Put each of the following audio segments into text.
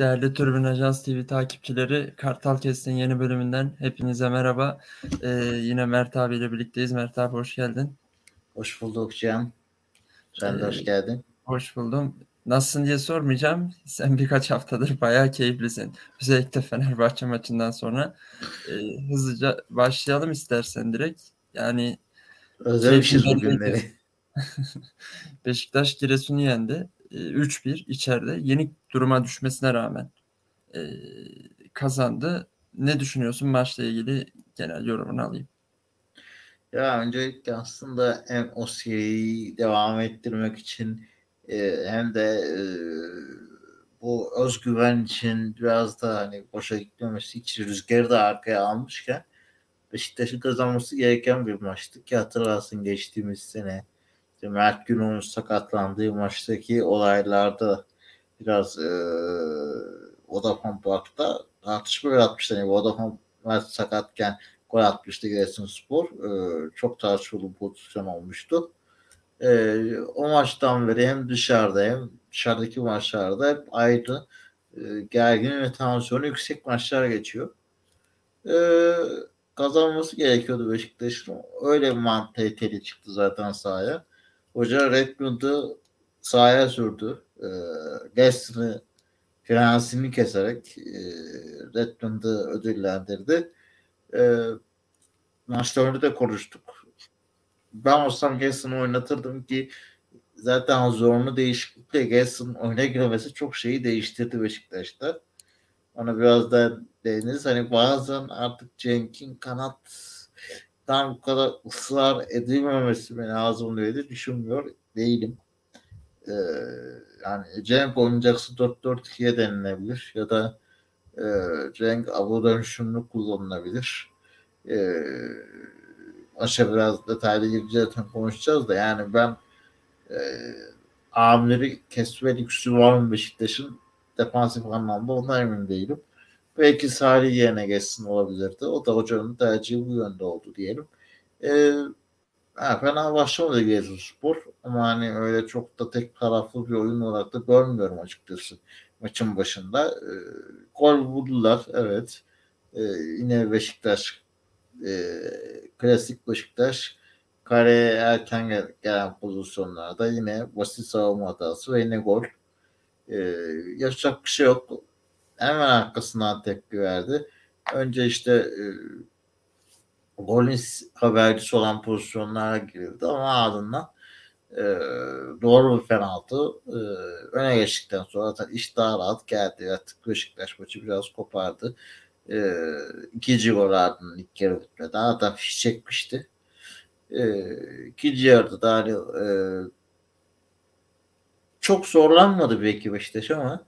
Değerli Türbün Ajans TV takipçileri, Kartal Kestin yeni bölümünden hepinize merhaba. Ee, yine Mert abiyle birlikteyiz. Mert abi hoş geldin. Hoş bulduk Can. Sen de hoş geldin. Hoş buldum. Nasılsın diye sormayacağım. Sen birkaç haftadır bayağı keyiflisin. Özellikle Fenerbahçe maçından sonra. Ee, hızlıca başlayalım istersen direkt. Yani Özlemişiz bugünleri. Beşiktaş Giresun'u yendi. 3-1 içeride yenik duruma düşmesine rağmen e, kazandı. Ne düşünüyorsun maçla ilgili genel yorumunu alayım. Ya öncelikle aslında hem o seriyi devam ettirmek için e, hem de e, bu özgüven için biraz da hani boşa gitmemesi için rüzgarı da arkaya almışken Beşiktaş'ın kazanması gereken bir maçtı ki hatırlarsın geçtiğimiz sene işte Mert Günok'un sakatlandığı maçtaki olaylarda biraz e, Vodafone Park'ta tartışma yaratmıştı. Yani Vodafone Mert sakatken gol atmıştı Giresunspor. E, çok tartışmalı bir pozisyon olmuştu. E, o maçtan beri hem dışarıda hem dışarıdaki maçlarda hep ayrı e, gergin ve tansiyonu yüksek maçlar geçiyor. E, kazanması gerekiyordu Beşiktaş'ın. Öyle bir mantaliteli çıktı zaten sahaya. Hoca Redmond'u sahaya sürdü. E, finansini keserek e, Redmond'u ödüllendirdi. E, maçta önce de konuştuk. Ben olsam Gaston'ı oynatırdım ki zaten zorunlu değişiklikle Gaston'ın oyuna girmesi çok şeyi değiştirdi Beşiktaş'ta. Ona biraz da değiniriz. Hani bazen artık Cenk'in kanat tam bu kadar ısrar edilmemesi beni diye düşünmüyor değilim. Ee, yani Cenk oynayacaksa 4-4-2'ye denilebilir ya da e, Cenk Abu dönüşümlü kullanılabilir. E, aşağı biraz detaylı gireceğiz konuşacağız da yani ben e, amirleri kesme lüksü var mı Beşiktaş'ın defansif anlamda ondan emin değilim. Belki Salih yerine geçsin olabilirdi. O da hocanın tercihi bu yönde oldu diyelim. Ee, ha, fena başlamadı Giresunspor ama hani öyle çok da tek taraflı bir oyun olarak da görmüyorum açıkçası maçın başında. Ee, gol buldular evet. Ee, yine Beşiktaş e, klasik Beşiktaş kareye erken gelen pozisyonlarda yine basit savunma hatası ve yine gol. Ee, yapacak bir şey yok hemen arkasından tepki verdi. Önce işte e, golün habercisi olan pozisyonlara girildi ama ardından e, doğru bir penaltı e, öne geçtikten sonra zaten iş daha rahat geldi. Artık Beşiktaş maçı biraz kopardı. E, ikinci gol ardından ilk yarı bitmedi. Zaten fiş çekmişti. E, ikinci yarıda da hani, e, çok zorlanmadı belki Beşiktaş ama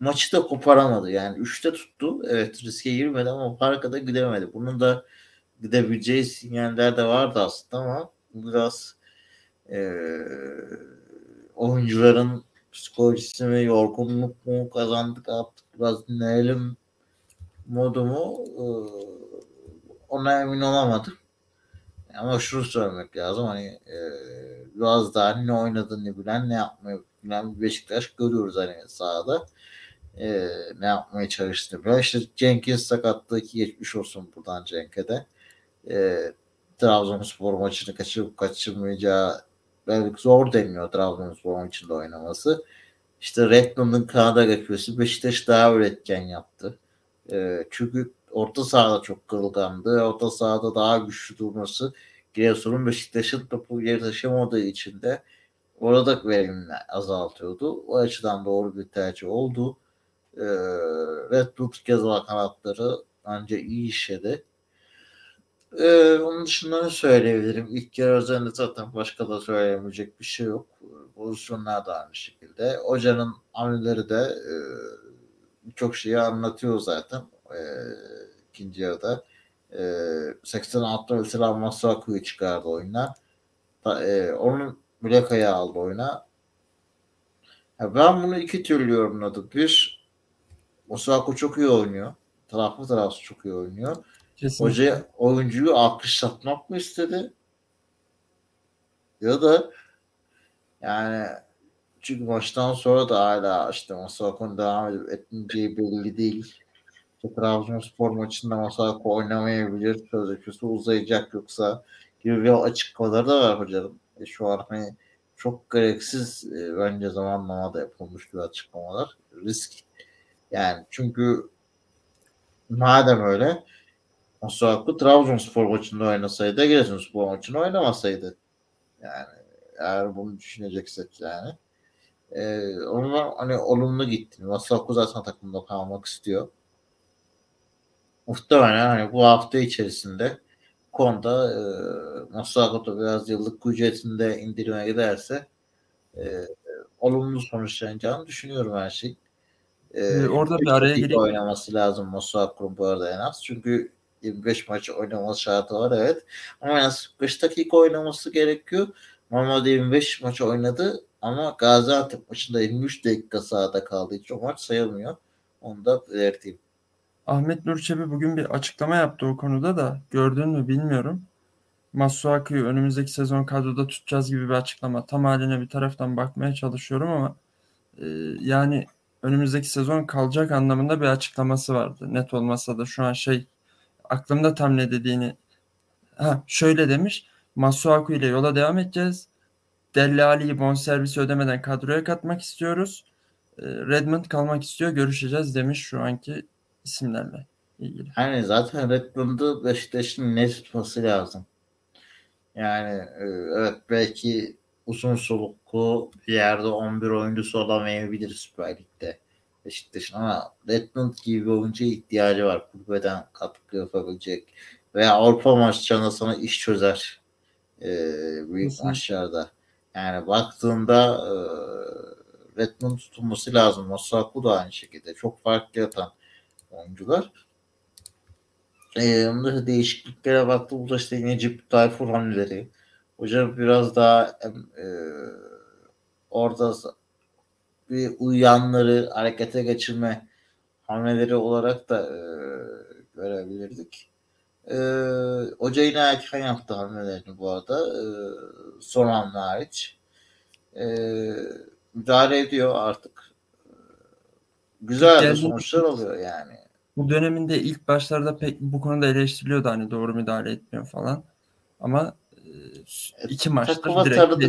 maçı da koparamadı. Yani 3'te tuttu. Evet riske girmedi ama farka da gidemedi. Bunun da gidebileceği sinyaller de vardı aslında ama biraz e, oyuncuların psikolojisi mi yorgunluk mu kazandık artık biraz dinleyelim modumu e, ona emin olamadım. Ama şunu söylemek lazım hani e, biraz daha ne oynadığını bilen ne yapmayı bilen bir Beşiktaş görüyoruz hani sahada e, ne yapmaya çalıştığını biliyor. İşte Cenk'in sakatlığı ki geçmiş olsun buradan Cenk'e de. E, Trabzonspor maçını kaçırıp kaçırmayacağı belki zor deniyor Trabzonspor maçında oynaması. İşte Redmond'un Kanada geçmesi Beşiktaş daha üretken yaptı. E, çünkü orta sahada çok kırılgandı. Orta sahada daha güçlü durması Giresun'un Beşiktaş'ın topu geri taşımadığı için de orada verimini azaltıyordu. O açıdan doğru bir tercih oldu. E, Red Bull keza kanatları bence iyi işledi. Ee, onun dışında ne söyleyebilirim? İlk yarı üzerinde zaten başka da söyleyemeyecek bir şey yok. Pozisyonlar da aynı şekilde. Hocanın hamleleri de e, birçok şeyi anlatıyor zaten. E, ikinci yarıda. E, 86 mesela Masuaku'yu çıkardı oyundan. E, onun Muleka'yı aldı oyuna. Ya ben bunu iki türlü yorumladım. Bir, Osako çok iyi oynuyor. Taraflı taraflı çok iyi oynuyor. Kesinlikle. Hoca oyuncuyu alkışlatmak mı istedi? Ya da yani çünkü maçtan sonra da hala işte Masakon devam edip etmeyeceği belli değil. İşte Trabzonspor maçında Masako oynamayabilir. Sözleşmesi uzayacak yoksa gibi bir açıklamaları da var hocanın. E şu an hani çok gereksiz e, bence zamanlamada yapılmış bir açıklamalar. Risk yani çünkü madem öyle Masuaku Trabzonspor maçında oynasaydı Giresunspor maçında oynamasaydı. Yani eğer bunu düşüneceksek yani. Ee, ondan hani olumlu gitti. Masuaku zaten takımda kalmak istiyor. Muhtemelen hani bu hafta içerisinde konuda e, Masuaku biraz yıllık ücretinde indirime giderse e, olumlu sonuçlanacağını düşünüyorum her şey. Ee, orada bir araya gireyim. oynaması lazım Masuaku'nun bu arada en az. Çünkü 25 maç oynaması şartı var evet. Ama en az 45 dakika oynaması gerekiyor. Normalde 25 maç oynadı ama Gaziantep maçında 23 dakika sahada kaldığı için o maç sayılmıyor. Onu da belirteyim. Ahmet Nurçebi bugün bir açıklama yaptı o konuda da gördün mü bilmiyorum. Masuaku'yu önümüzdeki sezon kadroda tutacağız gibi bir açıklama. Tam haline bir taraftan bakmaya çalışıyorum ama e, yani önümüzdeki sezon kalacak anlamında bir açıklaması vardı. Net olmasa da şu an şey aklımda tam ne dediğini ha şöyle demiş. Masuaku ile yola devam edeceğiz. Delle Ali'yi bonservisi ödemeden kadroya katmak istiyoruz. E, Redmond kalmak istiyor. Görüşeceğiz demiş şu anki isimlerle ilgili. Hani zaten Redmond'u Beşiktaş'ın net tutması lazım. Yani e, evet belki uzun soluklu bir yerde 11 oyuncusu olamayabilir Süper Lig'de Beşiktaş'ın ama Redmond gibi bir oyuncuya ihtiyacı var. Kulübeden katkı yapabilecek veya Avrupa maçlarında sana iş çözer e, büyük Kesinlikle. maçlarda. Yani baktığında e, Redmond tutulması lazım. Osaku da aynı şekilde. Çok farklı yatan oyuncular. E, onları değişikliklere baktığımızda işte Necip Tayfur hamleleri. Hocam biraz daha e, orada bir uyanları harekete geçirme hamleleri olarak da e, görebilirdik. E, hoca yine erken yaptı hamlelerini bu arada. E, son hamle hariç. E, müdahale ediyor artık. Güzel Geldi. sonuçlar oluyor yani. Bu döneminde ilk başlarda pek bu konuda eleştiriliyordu hani doğru müdahale etmiyor falan. Ama e, iki maçtır Takıma direkt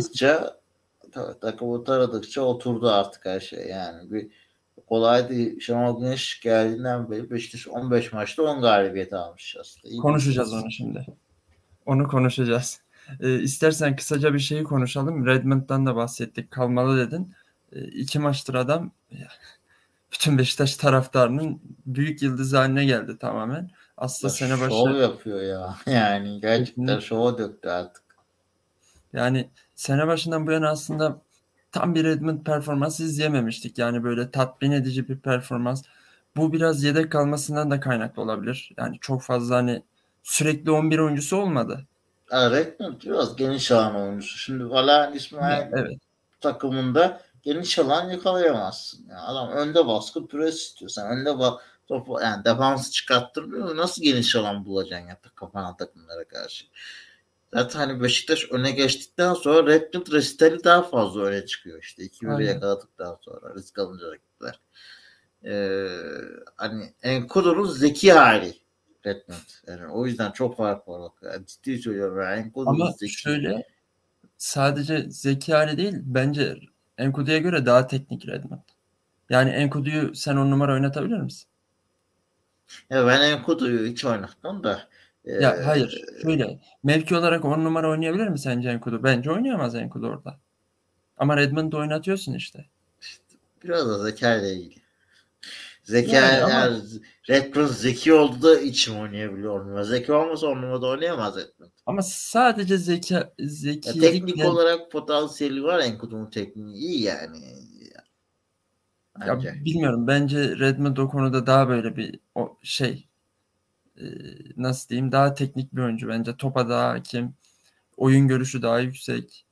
taradıkça takımı taradıkça oturdu artık her şey. Yani bir kolay değil. Şenol Güneş geldiğinden beri Beşiktaş 15 maçta 10 galibiyet almış aslında. İyi konuşacağız onu şimdi. Onu konuşacağız. E, istersen kısaca bir şeyi konuşalım. Redmond'dan da bahsettik. Kalmalı dedin. E, iki maçtır adam bütün Beşiktaş taraftarının büyük yıldız haline geldi tamamen. Aslında ya sene başı... Şov yapıyor ya. Yani gerçekten şova döktü artık. Yani sene başından bu yana aslında tam bir Redmond performansı izleyememiştik. Yani böyle tatmin edici bir performans. Bu biraz yedek kalmasından da kaynaklı olabilir. Yani çok fazla hani sürekli 11 oyuncusu olmadı. Evet, biraz geniş alan oyuncusu. Şimdi Valerian İsmail evet. takımında geniş alan yakalayamazsın. Yani adam önde baskı pres istiyorsan önde bak topu yani defansı çıkarttırmıyor. Nasıl geniş alan bulacaksın ya kafana takımlara karşı? Zaten hani Beşiktaş öne geçtikten sonra Redmond Resitali daha fazla öne çıkıyor işte. 2-1'i yakaladıktan sonra risk alınca rakipler. Ee, hani Enkodu'nun zeki hali Redmond. Yani o yüzden çok fark var. Yani ciddi söylüyorum. Yani Enkodu'nun Ama zeki. şöyle sadece zeki hali değil bence Enkudu'ya göre daha teknik Redmond. Yani Enkudu'yu sen on numara oynatabilir misin? Ya ben Enkudu'yu hiç oynatmam da ya hayır. Şöyle. Mevki olarak 10 numara oynayabilir mi sence Enkudu? Bence oynayamaz Enkudu orada. Ama Redmond'u oynatıyorsun işte. işte biraz da zeka ile ilgili. Zeka yani ama... Redmond zeki oldu da için oynayabiliyor mu? Zeki olmasa on numarada oynayamaz Redmond. Ama sadece zeka zeki ya teknik yani... olarak potansiyeli var Enkudu'nun tekniği iyi yani. Bence. Ya bilmiyorum. Bence Redmond o konuda daha böyle bir o şey nasıl diyeyim daha teknik bir oyuncu bence. Topa daha hakim. Oyun görüşü daha yüksek.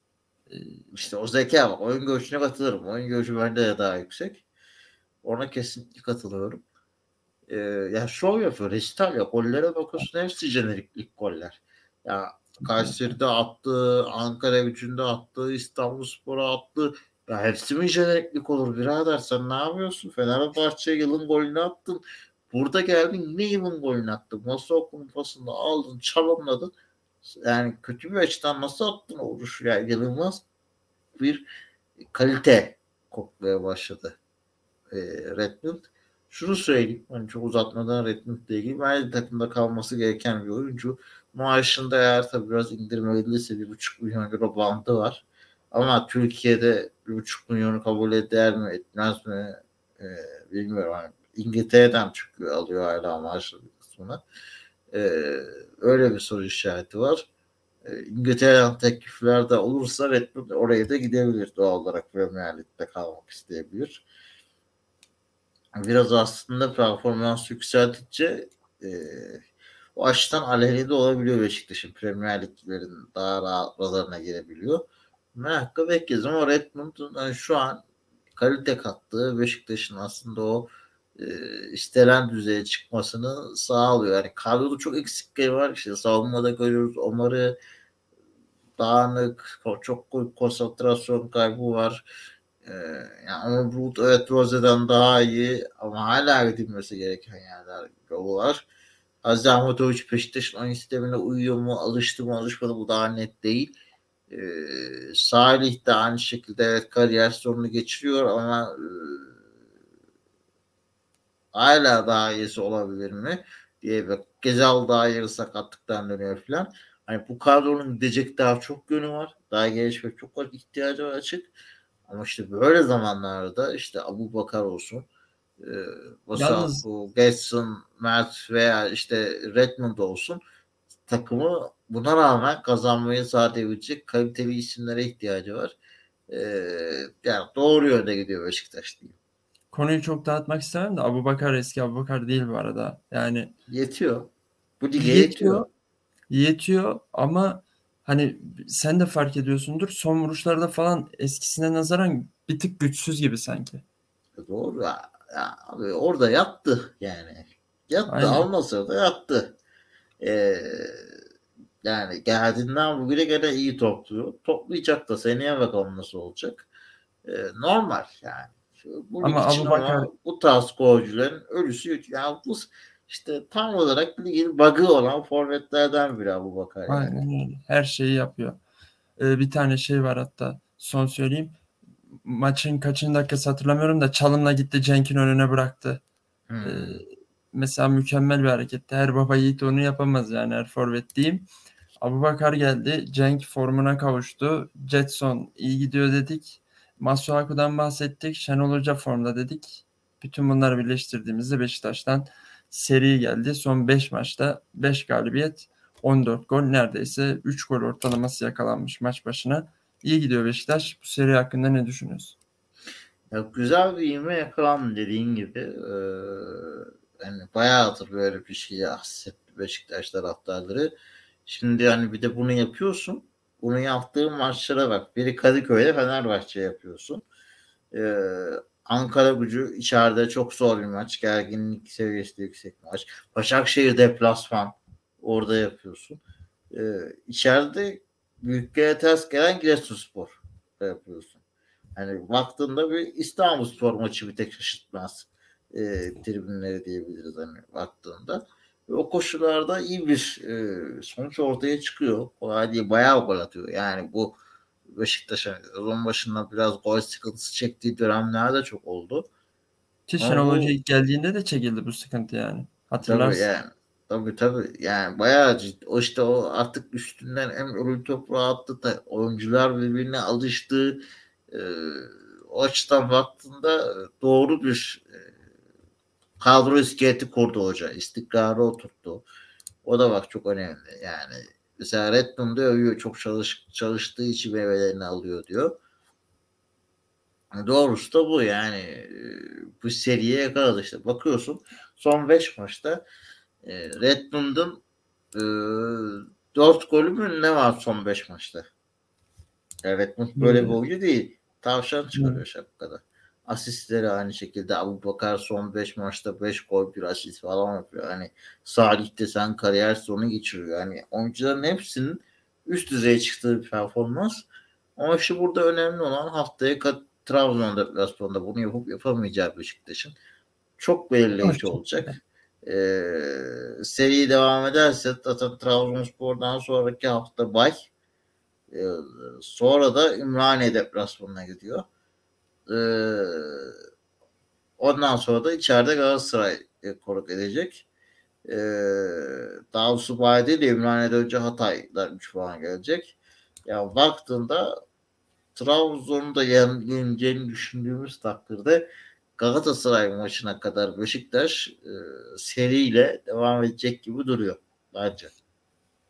E, işte o zeka bak. Oyun görüşüne katılırım. Oyun görüşü bende de daha yüksek. Ona kesinlikle katılıyorum. Ee, ya şov yapıyor. Resital ya. Gollere bakıyorsun hepsi jeneriklik goller. Ya Kayseri'de attı, Ankara gücünde attı, İstanbul Spor'a attı. Ya hepsi mi jeneriklik olur birader sen ne yapıyorsun? Fenerbahçe yılın golünü attın. Burada geldin yine yılın golünü attın. Masa kupasını aldın çalımladın. Yani kötü bir açıdan nasıl attın o vuruşu? Yani inanılmaz bir kalite kokmaya başladı e, Redmond. Şunu söyleyeyim. Hani çok uzatmadan Redmond'la ilgili bence takımda kalması gereken bir oyuncu. Maaşında eğer tabii biraz indirmeliyse bir buçuk milyon euro bandı var. Ama Türkiye'de bir buçuk milyonu kabul eder mi etmez mi e, bilmiyorum. Yani İngiltere'den çünkü alıyor hala maaşlı bir kısmını. E, öyle bir soru işareti var. E, İngiltere'den teklifler de olursa Redmond oraya da gidebilir doğal olarak Premier Lig'de kalmak isteyebilir. Biraz aslında performans yükselttikçe e, o açıdan aleyhine de olabiliyor Beşiktaş'ın Premier Lig'lerin daha rahatlarına girebiliyor. Merakla bekleyeceğiz ama Redmond'un yani şu an kalite kattığı Beşiktaş'ın aslında o e, istenen düzeye çıkmasını sağlıyor. Yani kadroda çok eksikleri var. İşte savunmada görüyoruz. Omar'ı dağınık, çok konsantrasyon kaybı var. Ee, yani ama Bulut evet Rose'den daha iyi ama hala gidilmesi gereken yerler yolu var. Aziz Ahmetoviç Beşiktaş'ın oyun sistemine uyuyor mu, alıştı mı, alışmadı bu daha net değil. Ee, Salih de aynı şekilde evet kariyer sorunu geçiriyor ama e, hala daha iyisi olabilir mi diye bak. Gezal daha yarı sakatlıktan dönüyor falan. Hani bu kadronun gidecek daha çok yönü var. Daha gelişmek çok var. ihtiyacı var açık. Ama işte böyle zamanlarda işte Abu Bakar olsun e, Vasaku, Getson, Mert veya işte Redmond olsun takımı buna rağmen kazanmayı sağlayabilecek kaliteli isimlere ihtiyacı var. E, yani doğru yönde gidiyor Beşiktaş diyeyim. Konuyu çok dağıtmak istemem de Abu Bakar eski Abu Bakar değil bu arada. Yani yetiyor. Bu lige yetiyor. Yetiyor, yetiyor ama hani sen de fark ediyorsundur son vuruşlarda falan eskisine nazaran bir tık güçsüz gibi sanki. E, doğru ya. abi orada yattı yani. Yattı Aynen. almasa da yattı. Ee, yani geldiğinden bugüne gene iyi topluyor. Toplayacak da seneye bakalım nasıl olacak. Ee, normal yani. Bu ama için Bakar... ama bu tarz golcülerin ölüsü yani bu işte tam olarak ligin bug'ı olan forvetlerden biri Abu Bakar. Yani. Aynen. Her şeyi yapıyor. Ee, bir tane şey var hatta son söyleyeyim. Maçın kaçıncı dakikası hatırlamıyorum da çalımla gitti Cenk'in önüne bıraktı. Hmm. Ee, mesela mükemmel bir hareketti. Her baba yiğit onu yapamaz yani her forvet diyeyim. Abu Bakar geldi. Cenk formuna kavuştu. Jetson iyi gidiyor dedik. Masuaku'dan bahsettik. Şenol Hoca formda dedik. Bütün bunları birleştirdiğimizde Beşiktaş'tan seri geldi. Son 5 maçta 5 galibiyet 14 gol neredeyse 3 gol ortalaması yakalanmış maç başına. İyi gidiyor Beşiktaş. Bu seri hakkında ne düşünüyorsun? Ya güzel bir ivme yakalandı dediğin gibi. Ee, yani bayağıdır böyle bir şey hissetti Beşiktaş taraftarları. Şimdi hani bir de bunu yapıyorsun. Bunu yaptığın maçlara bak. Biri Kadıköy'de Fenerbahçe yapıyorsun. Ee, Ankara gücü içeride çok zor bir maç. Gerginlik seviyesi yüksek maç. Başakşehir deplasman. Orada yapıyorsun. Ee, içeride büyüklere ters gelen Giresunspor yapıyorsun. Yani baktığında bir İstanbulspor maçı bir tek şaşırtmaz. E, tribünleri diyebiliriz hani baktığında. Ve o koşullarda iyi bir e, sonuç ortaya çıkıyor. Kolay değil. Bayağı gol atıyor. Yani bu Beşiktaş'a sezon başında biraz gol sıkıntısı çektiği dönemlerde çok oldu. Ki Şenol Hoca ilk geldiğinde de çekildi bu sıkıntı yani. Hatırlarsın. Tabii yani. Tabii tabii. Yani bayağı ciddi. O işte o artık üstünden hem ölü toprağı attı da oyuncular birbirine alıştı. Ee, o açıdan baktığında doğru bir e, kadro iskeleti kurdu hoca. İstikrarı oturttu. O da bak çok önemli. Yani Mesela Redmond'u övüyor. Çok çalış, çalıştığı için meyvelerini alıyor diyor. Doğrusu da bu yani. Bu seriye yakaladı işte. Bakıyorsun son 5 maçta e, Redmond'un e, 4 golü mü ne var son 5 maçta? Yani Redmond böyle hmm. bir oyuncu değil. Tavşan çıkarıyor hmm. şapkada. Asistleri aynı şekilde Abu Bakar son 5 maçta 5 gol bir asist falan yapıyor. Hani Salih de sen kariyer sonu geçiriyor. Yani oyuncuların hepsinin üst düzeye çıktığı bir performans. Ama işte burada önemli olan haftaya Trabzon deplasmanında bunu yapıp yapamayacağı Beşiktaş'ın çok belirleyici olacak. Ee, seri devam ederse zaten Trabzonspor'dan sonraki hafta bay ee, sonra da Ümraniye deplasmanına gidiyor. Ee, ondan sonra da içeride Galatasaray konuk edecek. Ee, daha doğrusu bay değil de Ümraniye'de önce Hatay'da 3 puan gelecek. Ya yani baktığında Trabzon'u da yeneceğini düşündüğümüz takdirde Galatasaray maçına kadar Beşiktaş e, seriyle devam edecek gibi duruyor bence.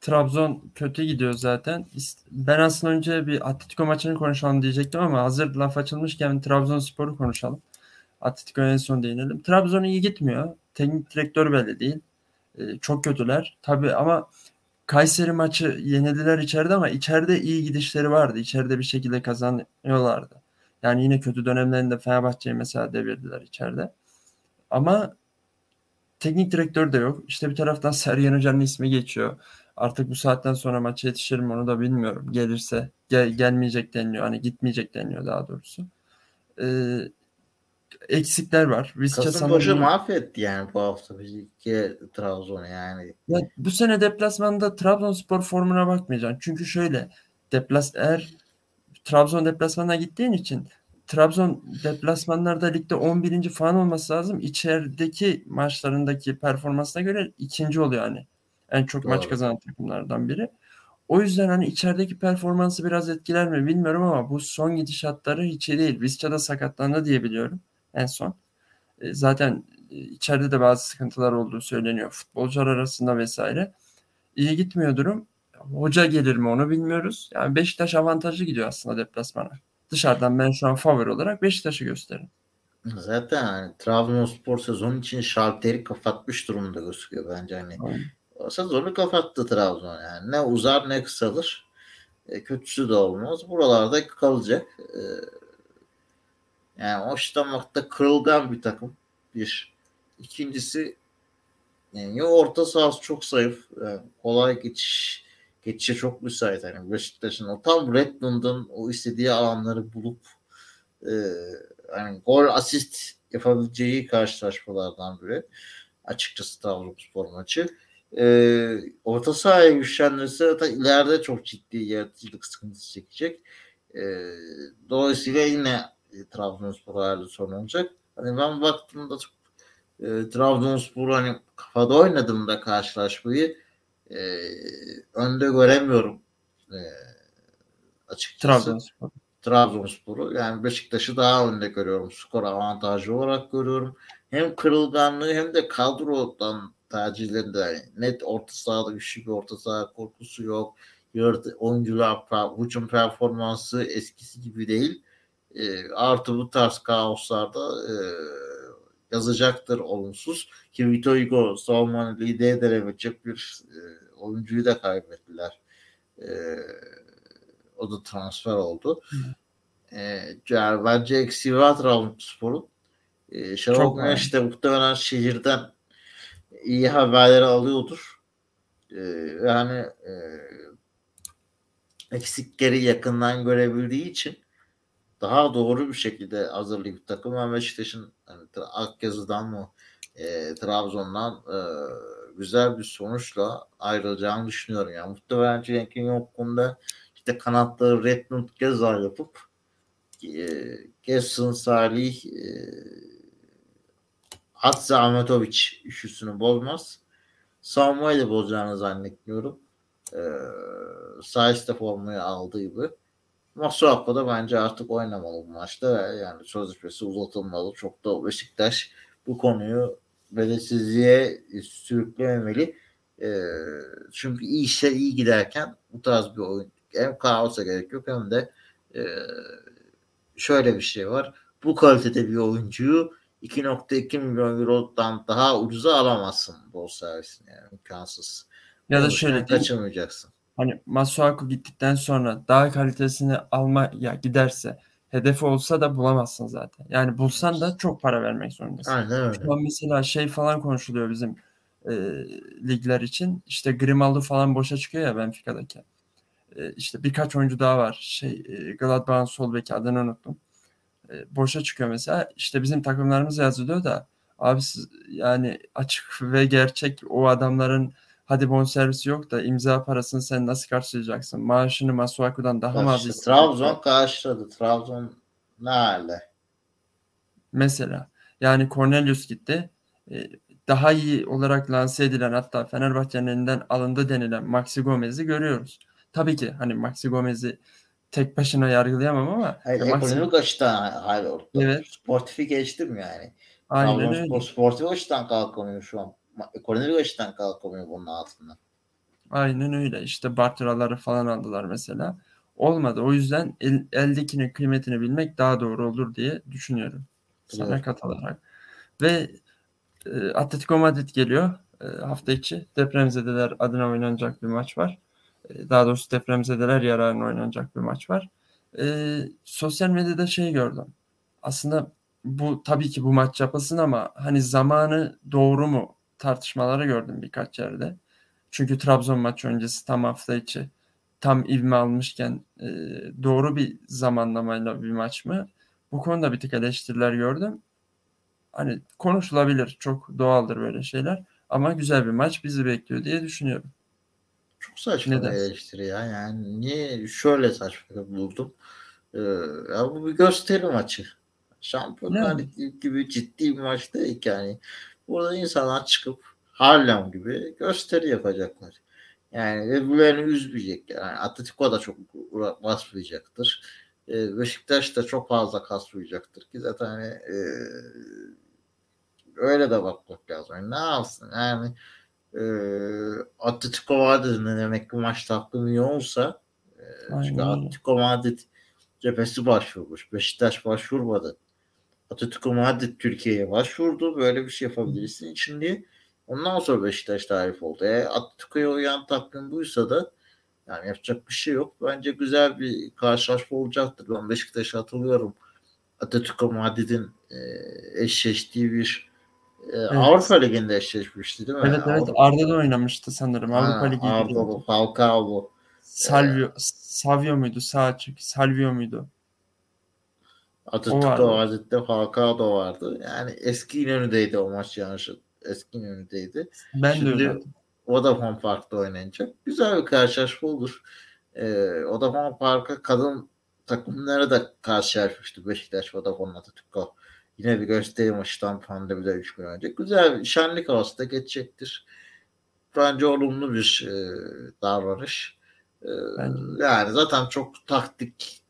Trabzon kötü gidiyor zaten. Ben aslında önce bir Atletico maçını konuşalım diyecektim ama hazır laf açılmışken Trabzonspor'u konuşalım. Atletico en son değinelim. Trabzon iyi gitmiyor. Teknik direktör belli değil. Ee, çok kötüler. Tabii ama Kayseri maçı yenildiler içeride ama içeride iyi gidişleri vardı. İçeride bir şekilde kazanıyorlardı. Yani yine kötü dönemlerinde Fenerbahçe'yi mesela devirdiler içeride. Ama teknik direktör de yok. İşte bir taraftan Sergen Hoca'nın ismi geçiyor. Artık bu saatten sonra maça yetişir mi onu da bilmiyorum. Gelirse gel, gelmeyecek deniliyor. Hani gitmeyecek deniliyor daha doğrusu. Ee, eksikler var. Vizca Kasımpaşa mahvetti yani bu hafta iki Trabzon yani. Ya, bu sene deplasmanda Trabzonspor formuna bakmayacaksın. Çünkü şöyle deplas eğer Trabzon deplasmanına gittiğin için Trabzon deplasmanlarda ligde 11. falan olması lazım. İçerideki maçlarındaki performansına göre ikinci oluyor hani. En çok Doğru. maç kazanan takımlardan biri. O yüzden hani içerideki performansı biraz etkiler mi bilmiyorum ama bu son gidişatları hiç iyi değil. Vizca'da sakatlandı diye biliyorum en son. E, zaten e, içeride de bazı sıkıntılar olduğu söyleniyor futbolcular arasında vesaire. İyi gitmiyor durum. Hoca gelir mi onu bilmiyoruz. Yani Beşiktaş avantajlı gidiyor aslında deplasmana. Dışarıdan ben şu an favori olarak Beşiktaş'ı gösteririm. Zaten hani Trabzonspor sezon için şalteri kapatmış durumda gözüküyor bence hani. Aynen. Sezonu kapattı Trabzon yani. Ne uzar ne kısalır. E, kötüsü de olmaz. Buralarda kalacak. E, yani hoşlanmakta kırılgan bir takım. Bir. İkincisi yani orta sahası çok zayıf. Yani kolay geçiş geçişe çok müsait. Yani Beşiktaş'ın o tam Redmond'un o istediği alanları bulup e, yani gol asist yapabileceği karşılaşmalardan biri. Açıkçası Trabzonspor maçı. E, orta sahaya güçlendirirse zaten ileride çok ciddi yaratıcılık sıkıntısı çekecek. E, dolayısıyla yine e, Trabzonspor hayali sorun olacak. Hani ben baktığımda çok e, Trabzonspor hani kafada oynadığımda karşılaşmayı e, önde göremiyorum e, açıkçası. Trabzonspor. Trabzonspor'u yani Beşiktaş'ı daha önde görüyorum. Skor avantajı olarak görüyorum. Hem kırılganlığı hem de kadrodan tercihlerinde net orta sahada güçlü bir orta saha korkusu yok. Yaratı, oyuncular hücum performansı eskisi gibi değil. E, artı bu tarz kaoslarda e, yazacaktır olumsuz. Ki Vito Hugo savunmanı lider edebilecek bir e, oyuncuyu da kaybettiler. E, o da transfer oldu. E, yani bence eksiği var Trabzonspor'un. E, Şenol Güneş de muhtemelen şehirden iyi haberleri alıyordur. E, yani e, eksikleri yakından görebildiği için daha doğru bir şekilde hazırlayıp takım ve Beşiktaş'ın hani, Akgez'den mı e, Trabzon'dan e, güzel bir sonuçla ayrılacağını düşünüyorum. Yani muhtemelen Cenk'in yokluğunda işte kanatları Redmond Gezal yapıp e, Gerson Salih e, Hatsa Ahmetovic üçlüsünü bozmaz. Savunmayı da bozacağını zannetmiyorum. E, Sayıs formayı aldığı gibi. Masuako da bence artık oynamalı bu maçta. Yani sözleşmesi uzatılmalı. Çok da Beşiktaş bu konuyu belirsizliğe sürüklememeli. E, çünkü iyi işler iyi giderken bu tarz bir oyun hem kaosa gerek yok hem de e, şöyle bir şey var. Bu kalitede bir oyuncuyu 2.2 milyon eurodan daha ucuza alamazsın bol servisine yani imkansız. Ya da şöyle kaçırmayacaksın. Hani Masuaku gittikten sonra daha kalitesini alma ya giderse hedefi olsa da bulamazsın zaten. Yani bulsan da çok para vermek zorundasın. Aynen öyle. Şu an mesela şey falan konuşuluyor bizim e, ligler için. İşte Grimaldo falan boşa çıkıyor ya Benfica'daki. E, işte birkaç oyuncu daha var. Şey e, Gladbach'ın sol beki adını unuttum. E, boşa çıkıyor mesela. İşte bizim takımlarımız yazılıyor da abi siz, yani açık ve gerçek o adamların hadi bonservisi yok da imza parasını sen nasıl karşılayacaksın? Maaşını Masuaku'dan daha mı az işte, Trabzon karşıladı. Trabzon ne hale? Mesela yani Cornelius gitti. E, daha iyi olarak lanse edilen hatta Fenerbahçe'nin elinden alındı denilen Maxi Gomez'i görüyoruz. Tabii ki hani Maxi Gomez'i tek başına yargılayamam ama Hayır, ya ekonomik Maxi... açıdan hayır orada. Evet. Sportifi geçtim yani. Aynen öyle. Spor, sportif açıdan kalkamıyor şu an. Ekonomik açıdan kalkamıyor bunun altından. Aynen öyle. İşte Bartraları falan aldılar mesela. Olmadı. O yüzden el, eldekinin kıymetini bilmek daha doğru olur diye düşünüyorum. Sana evet. katılarak. Ve e, Atletico Madrid geliyor e, hafta içi. Depremzedeler adına oynanacak bir maç var. E, daha doğrusu depremzedeler yararına oynanacak bir maç var. E, sosyal medyada şey gördüm. Aslında bu tabii ki bu maç yapılsın ama hani zamanı doğru mu tartışmaları gördüm birkaç yerde. Çünkü Trabzon maçı öncesi tam hafta içi tam ivme almışken e, doğru bir zamanlamayla bir maç mı? Bu konuda bir tık eleştiriler gördüm. Hani konuşulabilir. Çok doğaldır böyle şeyler. Ama güzel bir maç bizi bekliyor diye düşünüyorum. Çok saçma Neden? bir eleştiri ya. Yani niye şöyle saçma buldum. Ee, ya bu bir gösteri maçı. Şampiyonlar Ligi gibi ciddi bir maç değil yani. Burada insanlar çıkıp Harlem gibi gösteri yapacaklar. Yani birbirlerini üzmeyecek. Yani Atletico da çok basmayacaktır. Ee, Beşiktaş da çok fazla kasmayacaktır ki zaten hani e, öyle de bakmak lazım. Yani ne yapsın yani e, Atletico Madrid ne demek ki maç takvimi iyi olsa e, çünkü Atletico Madrid cephesi başvurmuş. Beşiktaş başvurmadı. Atletico Madrid Türkiye'ye başvurdu. Böyle bir şey yapabilirsin için diye. Ondan sonra Beşiktaş tarif oldu. E, Atletico'ya uyan takvim buysa da yani yapacak bir şey yok. Bence güzel bir karşılaşma olacaktır. Ben Beşiktaş'a hatırlıyorum. Atletico Madrid'in e, eşleştiği bir evet. Avrupa Ligi'nde eşleşmişti değil mi? Evet evet Avrupa... Arda da oynamıştı sanırım. Ha, Avrupa Ligi. Avrupa Falcao bu. Salvio, ee, Savio muydu? Sağ çık. Salvio muydu? Atletico Madrid'de Falcao da vardı. Yani eski İnönü'deydi o maç yanlış. Eski İnönü'deydi. Ben Şimdi, de öyle. Vodafone Park'ta oynanacak. Güzel bir karşılaşma olur. Ee, Vodafone Park'a kadın takımları da karşılaşmıştı. Beşiktaş, Vodafone, Atletico. Yine bir gösteri maçtan pandemide 3 gün önce. Güzel bir şenlik havası da geçecektir. Bence olumlu bir e, davranış. E, yani zaten çok taktik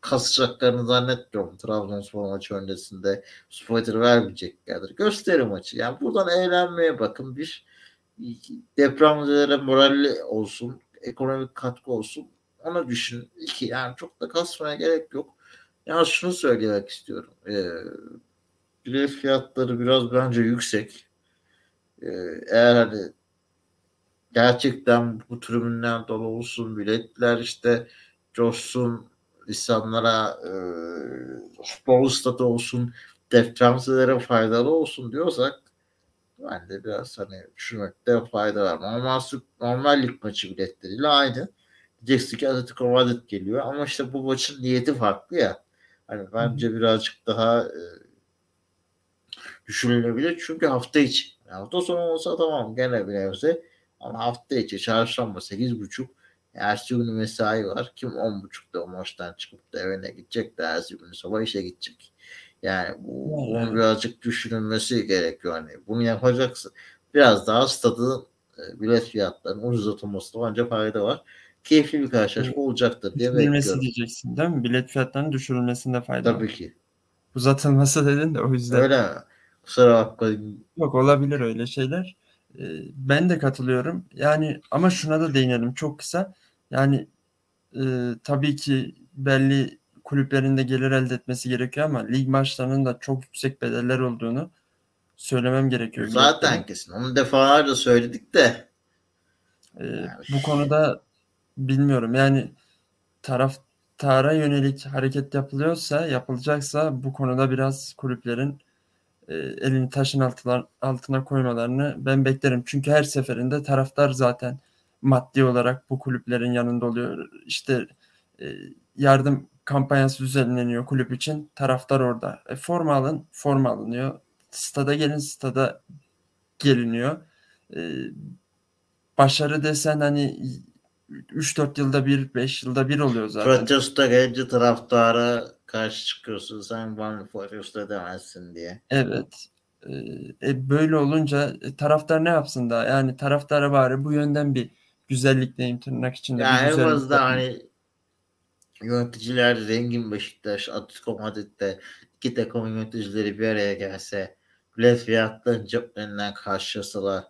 kasacaklarını zannetmiyorum. Trabzonspor maçı öncesinde spoiler vermeyeceklerdir. Gösteri maçı. Yani buradan eğlenmeye bakın. Bir depremlere moralli olsun, ekonomik katkı olsun. Ona düşün. İki yani çok da kasmaya gerek yok. Yani şunu söylemek istiyorum. Ee, bilet fiyatları biraz bence yüksek. Ee, eğer hani gerçekten bu tribünler dolu olsun, biletler işte coşsun, insanlara e, futbol stadı olsun, depremzelere faydalı olsun diyorsak ben de biraz hani düşünmekte fayda var. Normal, normal lig maçı biletleriyle aynı. Diyeceksin ki Atletico Madrid geliyor ama işte bu maçın niyeti farklı ya. Hani bence birazcık daha e, düşünülebilir. Çünkü hafta içi. Yani hafta sonu olsa tamam gene bir nebze. Ama hafta içi çarşamba 8.30 Ertesi günü mesai var. Kim 10.30'da o maçtan çıkıp da evine gidecek de ertesi günü sabah işe gidecek. Yani bu bunun birazcık düşünülmesi gerekiyor. Hani bunu yapacaksın. Biraz daha stadın e, bilet fiyatlarının ucuzlatılmasında bence fayda var. Keyifli bir karşılaşma olacaktır diye bekliyorum. diyeceksin değil mi? Bilet fiyatlarının düşürülmesinde fayda Tabii var. ki. Uzatılması dedin de o yüzden. Öyle? Kusura bakma. Yok olabilir öyle şeyler. Ee, ben de katılıyorum. Yani ama şuna da değinelim çok kısa. Yani e, tabii ki belli kulüplerinde gelir elde etmesi gerekiyor ama lig maçlarının da çok yüksek bedeller olduğunu söylemem gerekiyor. Zaten kesin. Onu defalarca söyledik de. Ee, bu konuda bilmiyorum. Yani taraftara yönelik hareket yapılıyorsa, yapılacaksa bu konuda biraz kulüplerin e, elini taşın altına, altına koymalarını ben beklerim. Çünkü her seferinde taraftar zaten maddi olarak bu kulüplerin yanında oluyor. İşte e, yardım kampanyası düzenleniyor kulüp için. Taraftar orada. E, forma alın, forma alınıyor. Stada gelin, stada geliniyor. E, başarı desen hani 3-4 yılda bir, 5 yılda bir oluyor zaten. Protesto gelince taraftara karşı çıkıyorsun. Sen bana protesto edemezsin diye. Evet. E, e, böyle olunca e, taraftar ne yapsın daha? Yani taraftara bari bu yönden bir güzellikleyim tırnak içinde. Yani en fazla hani yöneticiler zengin Beşiktaş, Atletico Madrid'de iki takımın yöneticileri bir araya gelse bilet fiyatlarını ceplerinden karşılasalar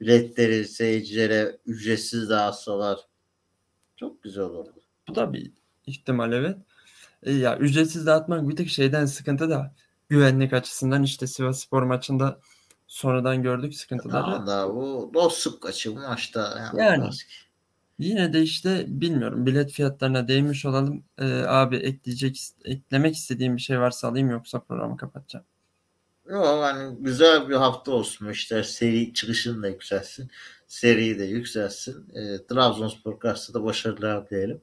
biletleri seyircilere ücretsiz dağıtsalar çok güzel olurdu. Bu da bir ihtimal evet. E, ya ücretsiz dağıtmak bir tek şeyden sıkıntı da güvenlik açısından işte Sivas Spor maçında sonradan gördük sıkıntıları. Tamam da bu dostluk maçı bu maçta Yani. ki. Yine de işte bilmiyorum bilet fiyatlarına değmiş olalım. Ee, abi ekleyecek eklemek istediğim bir şey varsa alayım yoksa programı kapatacağım. Yok hani güzel bir hafta olsun işte seri çıkışını da yükselsin. Seriyi de yükselsin. E, Trabzonspor karşısında başarılar dileyelim.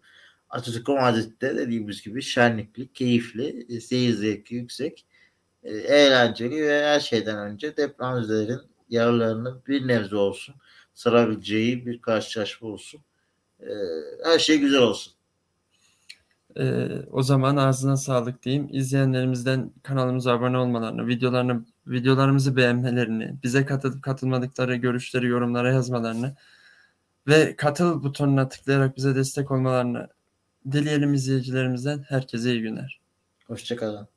Atletico Madrid'de dediğimiz gibi şenlikli, keyifli, e, seyir zevki yüksek, e, eğlenceli ve her şeyden önce depremzelerin yaralarının bir nebze olsun sarabileceği bir karşılaşma olsun. E, her şey güzel olsun. Ee, o zaman ağzına sağlık diyeyim. İzleyenlerimizden kanalımıza abone olmalarını, videolarını, videolarımızı beğenmelerini, bize katılıp katılmadıkları görüşleri yorumlara yazmalarını ve katıl butonuna tıklayarak bize destek olmalarını dileyelim izleyicilerimizden. Herkese iyi günler. Hoşçakalın.